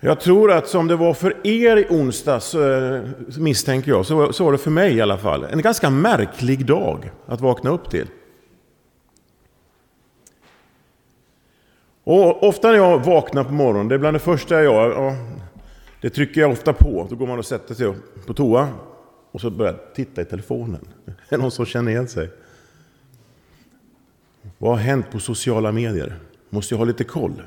Jag tror att som det var för er i onsdags, eh, misstänker jag, så var det för mig i alla fall. En ganska märklig dag att vakna upp till. Och ofta när jag vaknar på morgonen, det är bland det första jag gör, ja, det trycker jag ofta på. Då går man och sätter sig på toa och så börjar jag titta i telefonen. Det Är någon som känner igen sig? Vad har hänt på sociala medier? Måste jag ha lite koll.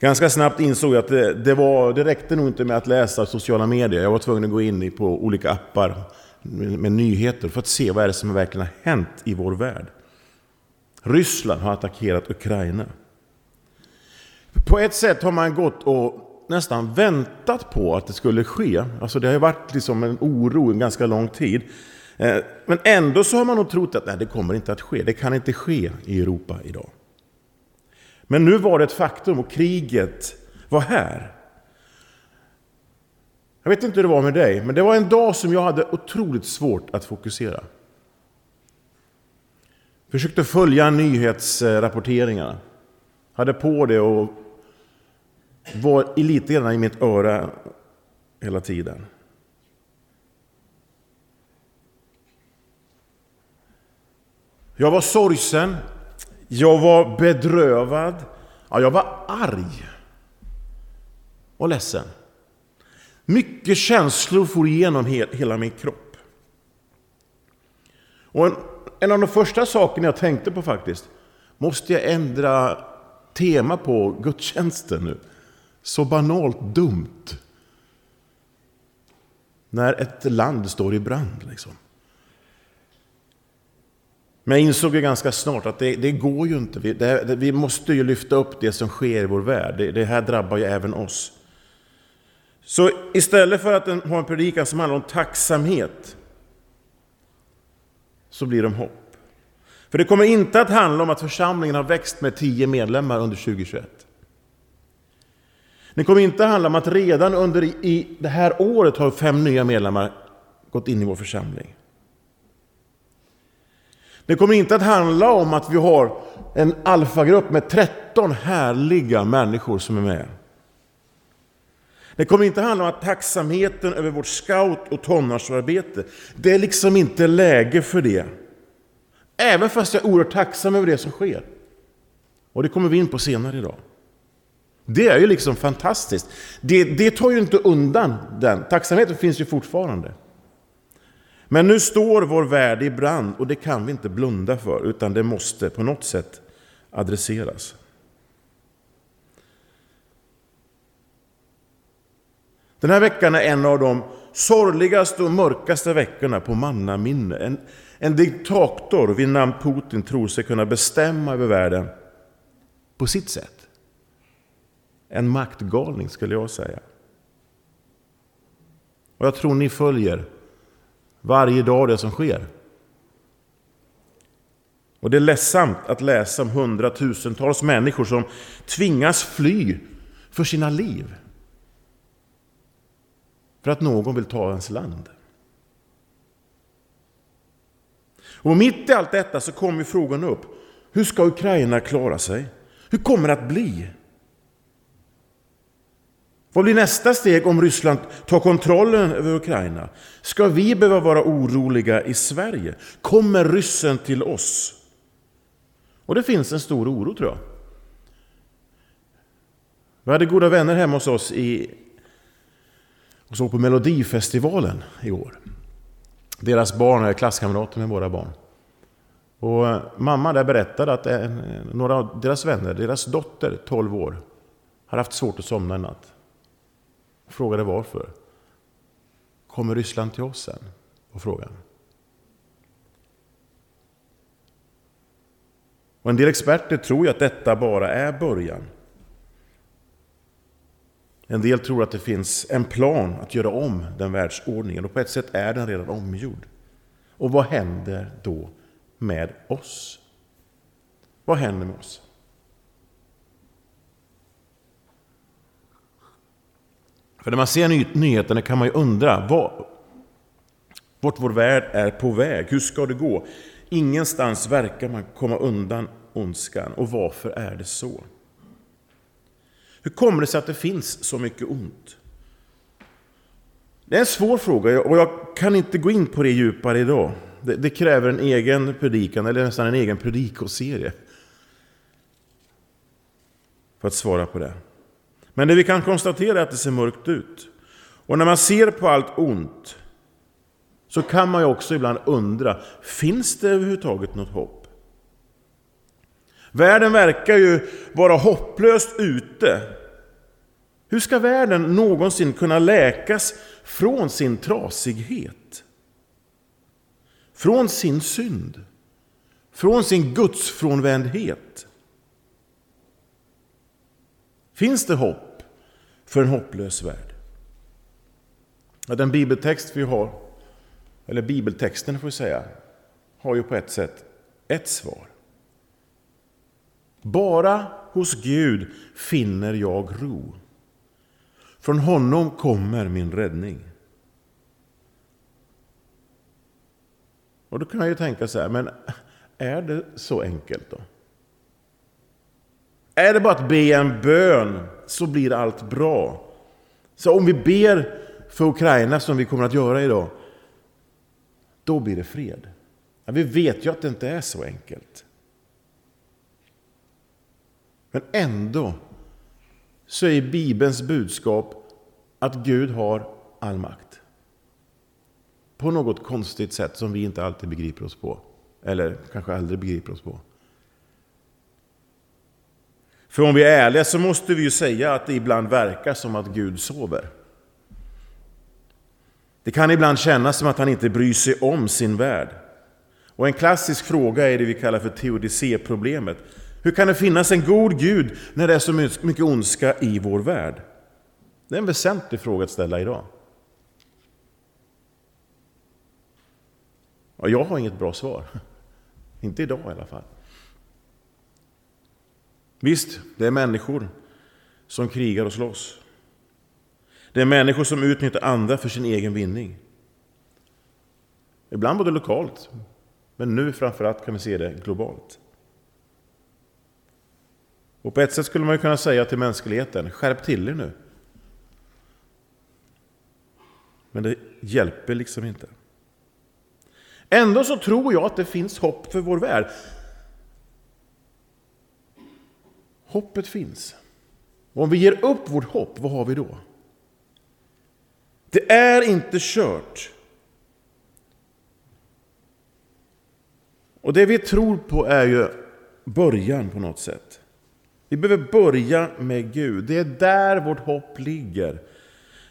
Ganska snabbt insåg jag att det, det, var, det räckte nog inte med att läsa sociala medier. Jag var tvungen att gå in på olika appar med, med nyheter för att se vad är det som verkligen har hänt i vår värld. Ryssland har attackerat Ukraina. På ett sätt har man gått och nästan väntat på att det skulle ske. Alltså det har varit liksom en oro en ganska lång tid. Eh, men ändå så har man nog trott att nej, det kommer inte att ske. Det kan inte ske i Europa idag. Men nu var det ett faktum och kriget var här. Jag vet inte hur det var med dig, men det var en dag som jag hade otroligt svårt att fokusera. Försökte följa nyhetsrapporteringarna. Hade på det och var lite grann i mitt öra hela tiden. Jag var sorgsen, jag var bedrövad, ja, jag var arg och ledsen. Mycket känslor for igenom hela min kropp. Och en, en av de första sakerna jag tänkte på faktiskt, måste jag ändra tema på gudstjänsten nu? Så banalt dumt. När ett land står i brand. Liksom. Men jag insåg ju ganska snart att det, det går ju inte. Vi, det, vi, måste ju lyfta upp det som sker i vår värld. Det, det här drabbar ju även oss. Så istället för att ha en predikan som handlar om tacksamhet, så blir de hopp. För det kommer inte att handla om att församlingen har växt med tio medlemmar under 2021. Det kommer inte att handla om att redan under i det här året har fem nya medlemmar gått in i vår församling. Det kommer inte att handla om att vi har en alfagrupp med 13 härliga människor som är med. Det kommer inte att handla om att tacksamheten över vårt scout och tonårsarbete, det är liksom inte läge för det. Även fast jag är oerhört tacksam över det som sker. Och det kommer vi in på senare idag. Det är ju liksom fantastiskt. Det, det tar ju inte undan den. Tacksamheten finns ju fortfarande. Men nu står vår värld i brand och det kan vi inte blunda för, utan det måste på något sätt adresseras. Den här veckan är en av de sorgligaste och mörkaste veckorna på mannaminne. En, en diktator vid namn Putin tror sig kunna bestämma över världen på sitt sätt. En maktgalning skulle jag säga. Och jag tror ni följer varje dag det som sker. Och det är ledsamt att läsa om hundratusentals människor som tvingas fly för sina liv. För att någon vill ta ens land. Och mitt i allt detta så kommer frågan upp. Hur ska Ukraina klara sig? Hur kommer det att bli? Vad blir nästa steg om Ryssland tar kontrollen över Ukraina? Ska vi behöva vara oroliga i Sverige? Kommer ryssen till oss? Och det finns en stor oro tror jag. Vi hade goda vänner hemma hos oss i, och såg på Melodifestivalen i år. Deras barn är klasskamrater med våra barn. Och mamma där berättade att några av deras vänner, deras dotter, 12 år, har haft svårt att somna en natt. Frågade varför. Kommer Ryssland till oss sen? Var frågan. Och en del experter tror ju att detta bara är början. En del tror att det finns en plan att göra om den världsordningen och på ett sätt är den redan omgjord. Och vad händer då med oss? Vad händer med oss? För när man ser nyheterna kan man ju undra vad, vart vår värld är på väg. Hur ska det gå? Ingenstans verkar man komma undan ondskan. Och varför är det så? Hur kommer det sig att det finns så mycket ont? Det är en svår fråga och jag kan inte gå in på det djupare idag. Det, det kräver en egen predikan, eller nästan en egen predikoserie. För att svara på det. Men det vi kan konstatera är att det ser mörkt ut. Och när man ser på allt ont så kan man ju också ibland undra, finns det överhuvudtaget något hopp? Världen verkar ju vara hopplöst ute. Hur ska världen någonsin kunna läkas från sin trasighet? Från sin synd? Från sin gudsfrånvändhet? Finns det hopp för en hopplös värld? Den bibeltext vi har, eller bibeltexten får vi säga, har ju på ett sätt ett svar. Bara hos Gud finner jag ro. Från honom kommer min räddning. Och då kan jag ju tänka så här, men är det så enkelt då? Är det bara att be en bön så blir allt bra? Så om vi ber för Ukraina som vi kommer att göra idag, då blir det fred. Ja, vi vet ju att det inte är så enkelt. Men ändå så är Bibelns budskap att Gud har all makt. På något konstigt sätt som vi inte alltid begriper oss på. Eller kanske aldrig begriper oss på. För om vi är ärliga så måste vi ju säga att det ibland verkar som att Gud sover. Det kan ibland kännas som att han inte bryr sig om sin värld. Och en klassisk fråga är det vi kallar för teodicéproblemet. Hur kan det finnas en god Gud när det är så mycket ondska i vår värld? Det är en väsentlig fråga att ställa idag. Och jag har inget bra svar. Inte idag i alla fall. Visst, det är människor som krigar och slåss. Det är människor som utnyttjar andra för sin egen vinning. Ibland både lokalt, men nu framförallt kan vi se det globalt. Och på ett sätt skulle man kunna säga till mänskligheten, skärp till er nu. Men det hjälper liksom inte. Ändå så tror jag att det finns hopp för vår värld. Hoppet finns. Och om vi ger upp vårt hopp, vad har vi då? Det är inte kört. Och det vi tror på är ju början på något sätt. Vi behöver börja med Gud. Det är där vårt hopp ligger.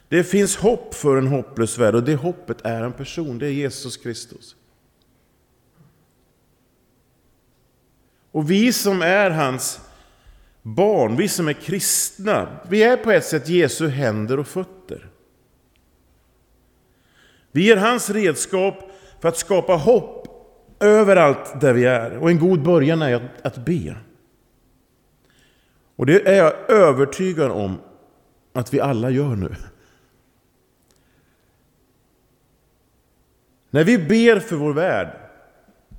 Det finns hopp för en hopplös värld och det hoppet är en person, det är Jesus Kristus. Och vi som är hans barn, vi som är kristna, vi är på ett sätt Jesu händer och fötter. Vi är hans redskap för att skapa hopp överallt där vi är. Och en god början är att, att be. Och det är jag övertygad om att vi alla gör nu. När vi ber för vår värld,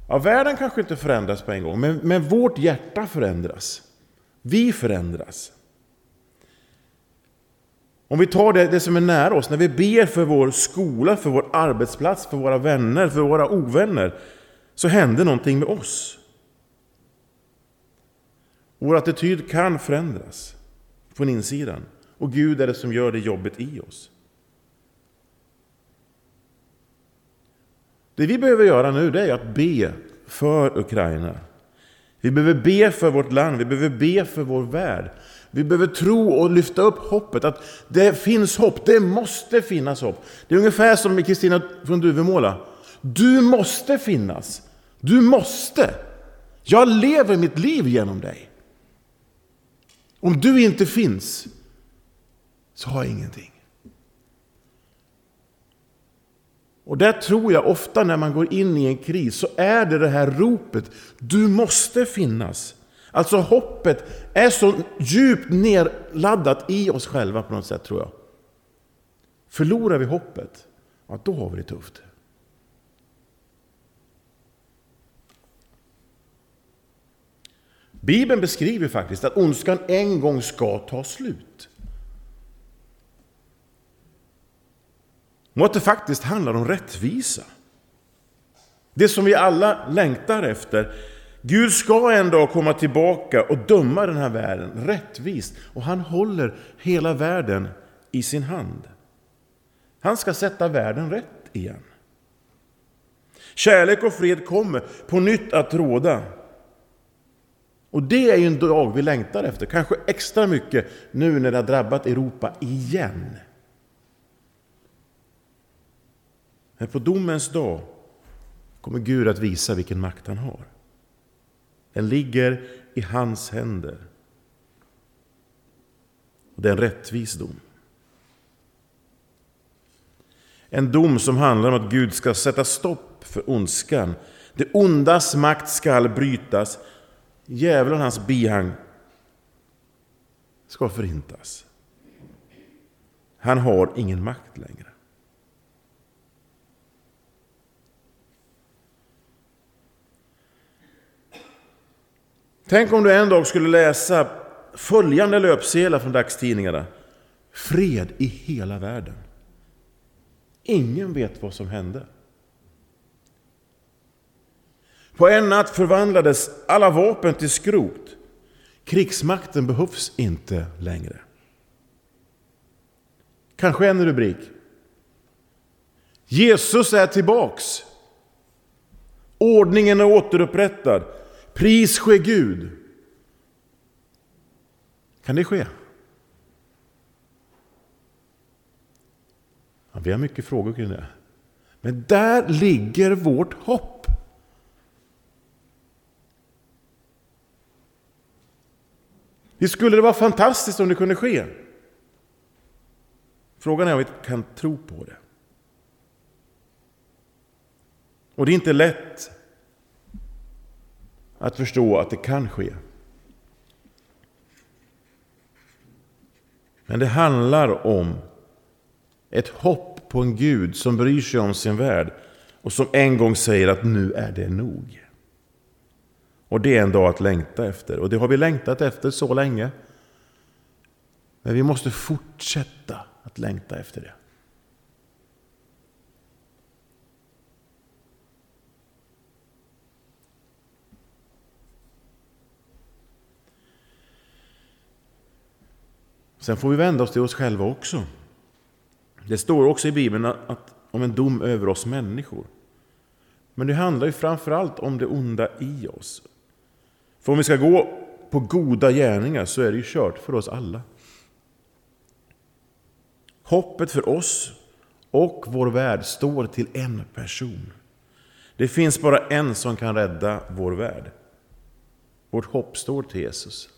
ja världen kanske inte förändras på en gång, men, men vårt hjärta förändras. Vi förändras. Om vi tar det, det som är nära oss, när vi ber för vår skola, för vår arbetsplats, för våra vänner, för våra ovänner, så händer någonting med oss. Vår attityd kan förändras från insidan. Och Gud är det som gör det jobbet i oss. Det vi behöver göra nu det är att be för Ukraina. Vi behöver be för vårt land, vi behöver be för vår värld. Vi behöver tro och lyfta upp hoppet, att det finns hopp, det måste finnas hopp. Det är ungefär som med Kristina från Duvemåla. Du måste finnas. Du måste. Jag lever mitt liv genom dig. Om du inte finns, så har jag ingenting. Och där tror jag ofta när man går in i en kris så är det det här ropet, du måste finnas. Alltså hoppet är så djupt nerladdat i oss själva på något sätt tror jag. Förlorar vi hoppet, ja då har vi det tufft. Bibeln beskriver faktiskt att ondskan en gång ska ta slut. Och att det faktiskt handlar om rättvisa. Det som vi alla längtar efter. Gud ska en dag komma tillbaka och döma den här världen rättvist. Och han håller hela världen i sin hand. Han ska sätta världen rätt igen. Kärlek och fred kommer på nytt att råda. Och det är ju en dag vi längtar efter, kanske extra mycket nu när det har drabbat Europa igen. Men på domens dag kommer Gud att visa vilken makt han har. Den ligger i hans händer. Och det är en rättvis dom. En dom som handlar om att Gud ska sätta stopp för ondskan. Det ondas makt skall brytas. Djävulen och hans bihang ska förintas. Han har ingen makt längre. Tänk om du en dag skulle läsa följande löpsedlar från dagstidningarna. Fred i hela världen. Ingen vet vad som hände. På en natt förvandlades alla vapen till skrot. Krigsmakten behövs inte längre. Kanske en rubrik. Jesus är tillbaks. Ordningen är återupprättad. Pris ske Gud. Kan det ske? Ja, vi har mycket frågor kring det. Men där ligger vårt hopp. Visst skulle det vara fantastiskt om det kunde ske? Frågan är om vi kan tro på det. Och det är inte lätt att förstå att det kan ske. Men det handlar om ett hopp på en Gud som bryr sig om sin värld och som en gång säger att nu är det nog. Och det är en dag att längta efter. Och det har vi längtat efter så länge. Men vi måste fortsätta att längta efter det. Sen får vi vända oss till oss själva också. Det står också i Bibeln att, om en dom över oss människor. Men det handlar ju framförallt om det onda i oss. För om vi ska gå på goda gärningar så är det ju kört för oss alla. Hoppet för oss och vår värld står till en person. Det finns bara en som kan rädda vår värld. Vårt hopp står till Jesus.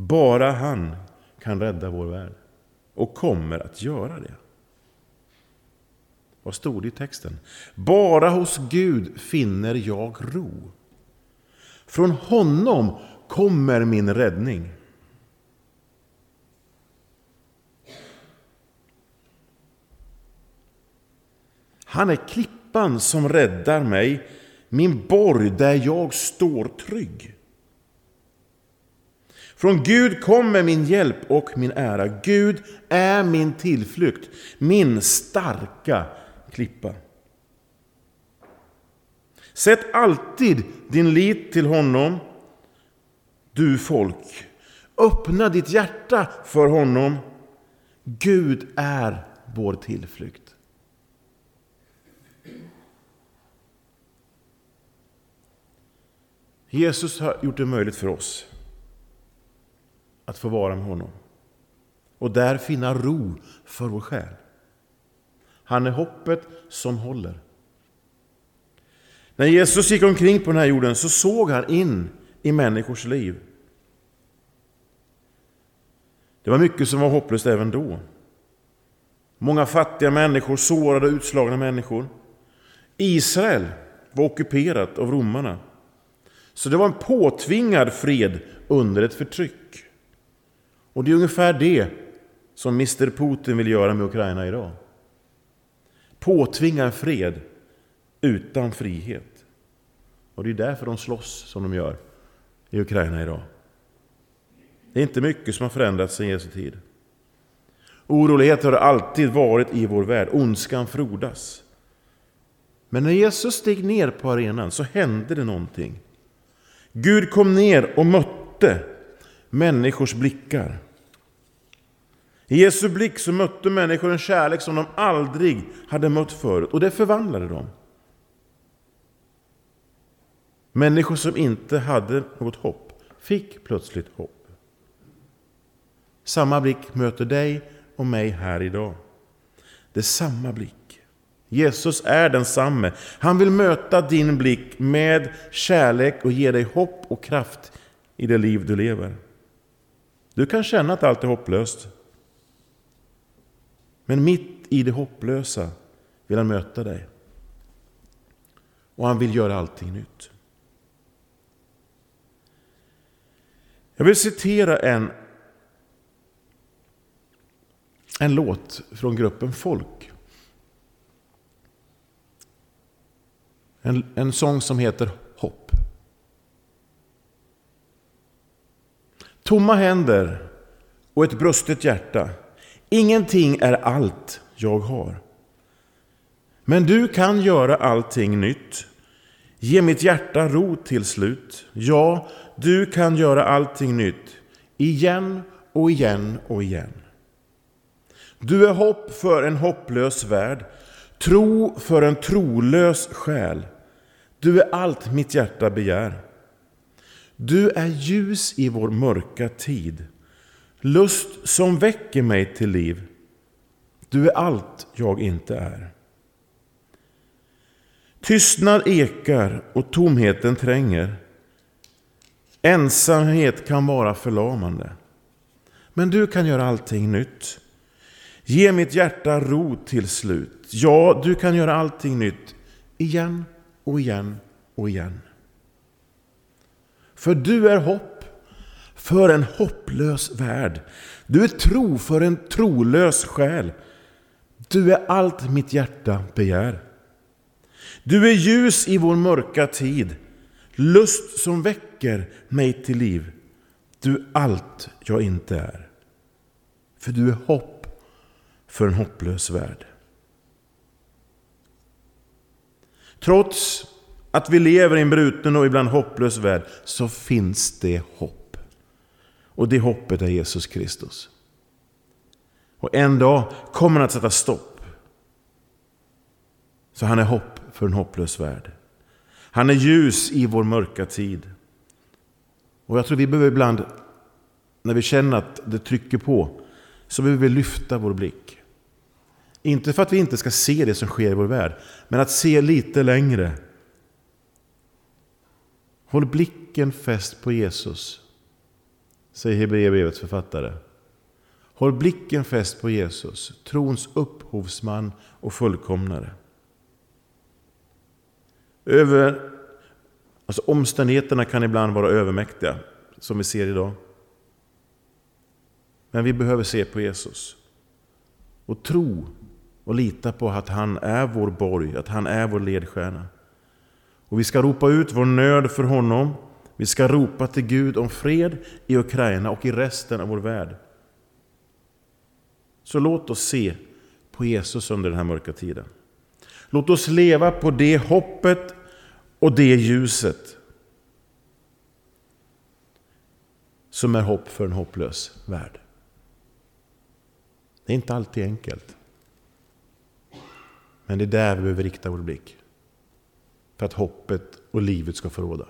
Bara han kan rädda vår värld och kommer att göra det. Vad stod det i texten? Bara hos Gud finner jag ro. Från honom kommer min räddning. Han är klippan som räddar mig, min borg där jag står trygg. Från Gud kommer min hjälp och min ära. Gud är min tillflykt, min starka klippa. Sätt alltid din lit till honom, du folk. Öppna ditt hjärta för honom. Gud är vår tillflykt. Jesus har gjort det möjligt för oss att få vara med honom. Och där finna ro för vår själ. Han är hoppet som håller. När Jesus gick omkring på den här jorden så såg han in i människors liv. Det var mycket som var hopplöst även då. Många fattiga människor, sårade och utslagna människor. Israel var ockuperat av romarna. Så det var en påtvingad fred under ett förtryck. Och det är ungefär det som Mr Putin vill göra med Ukraina idag. Påtvinga en fred utan frihet. Och det är därför de slåss som de gör i Ukraina idag. Det är inte mycket som har förändrats sedan Jesu tid. Oroligheter har alltid varit i vår värld. Ondskan frodas. Men när Jesus steg ner på arenan så hände det någonting. Gud kom ner och mötte människors blickar. I Jesu blick så mötte människor en kärlek som de aldrig hade mött förut och det förvandlade dem. Människor som inte hade något hopp fick plötsligt hopp. Samma blick möter dig och mig här idag. Det är samma blick. Jesus är densamme. Han vill möta din blick med kärlek och ge dig hopp och kraft i det liv du lever. Du kan känna att allt är hopplöst. Men mitt i det hopplösa vill han möta dig. Och han vill göra allting nytt. Jag vill citera en, en låt från gruppen Folk. En, en sång som heter Hopp. Tomma händer och ett brustet hjärta. Ingenting är allt jag har. Men du kan göra allting nytt. Ge mitt hjärta ro till slut. Ja, du kan göra allting nytt. Igen och igen och igen. Du är hopp för en hopplös värld. Tro för en trolös själ. Du är allt mitt hjärta begär. Du är ljus i vår mörka tid. Lust som väcker mig till liv. Du är allt jag inte är. Tystnad ekar och tomheten tränger. Ensamhet kan vara förlamande. Men du kan göra allting nytt. Ge mitt hjärta ro till slut. Ja, du kan göra allting nytt. Igen och igen och igen. För du är hopp för en hopplös värld. Du är tro för en trolös själ. Du är allt mitt hjärta begär. Du är ljus i vår mörka tid, lust som väcker mig till liv. Du är allt jag inte är. För du är hopp för en hopplös värld. Trots att vi lever i en bruten och ibland hopplös värld så finns det hopp. Och det hoppet är Jesus Kristus. Och en dag kommer han att sätta stopp. Så han är hopp för en hopplös värld. Han är ljus i vår mörka tid. Och jag tror vi behöver ibland, när vi känner att det trycker på, så behöver vi lyfta vår blick. Inte för att vi inte ska se det som sker i vår värld, men att se lite längre. Håll blicken fäst på Jesus, säger Hebreerbrevets författare. Håll blicken fäst på Jesus, trons upphovsman och fullkomnare. Över, alltså omständigheterna kan ibland vara övermäktiga, som vi ser idag. Men vi behöver se på Jesus och tro och lita på att han är vår borg, att han är vår ledstjärna. Och vi ska ropa ut vår nöd för honom. Vi ska ropa till Gud om fred i Ukraina och i resten av vår värld. Så låt oss se på Jesus under den här mörka tiden. Låt oss leva på det hoppet och det ljuset som är hopp för en hopplös värld. Det är inte alltid enkelt. Men det är där vi behöver rikta vår blick. För att hoppet och livet ska få råda.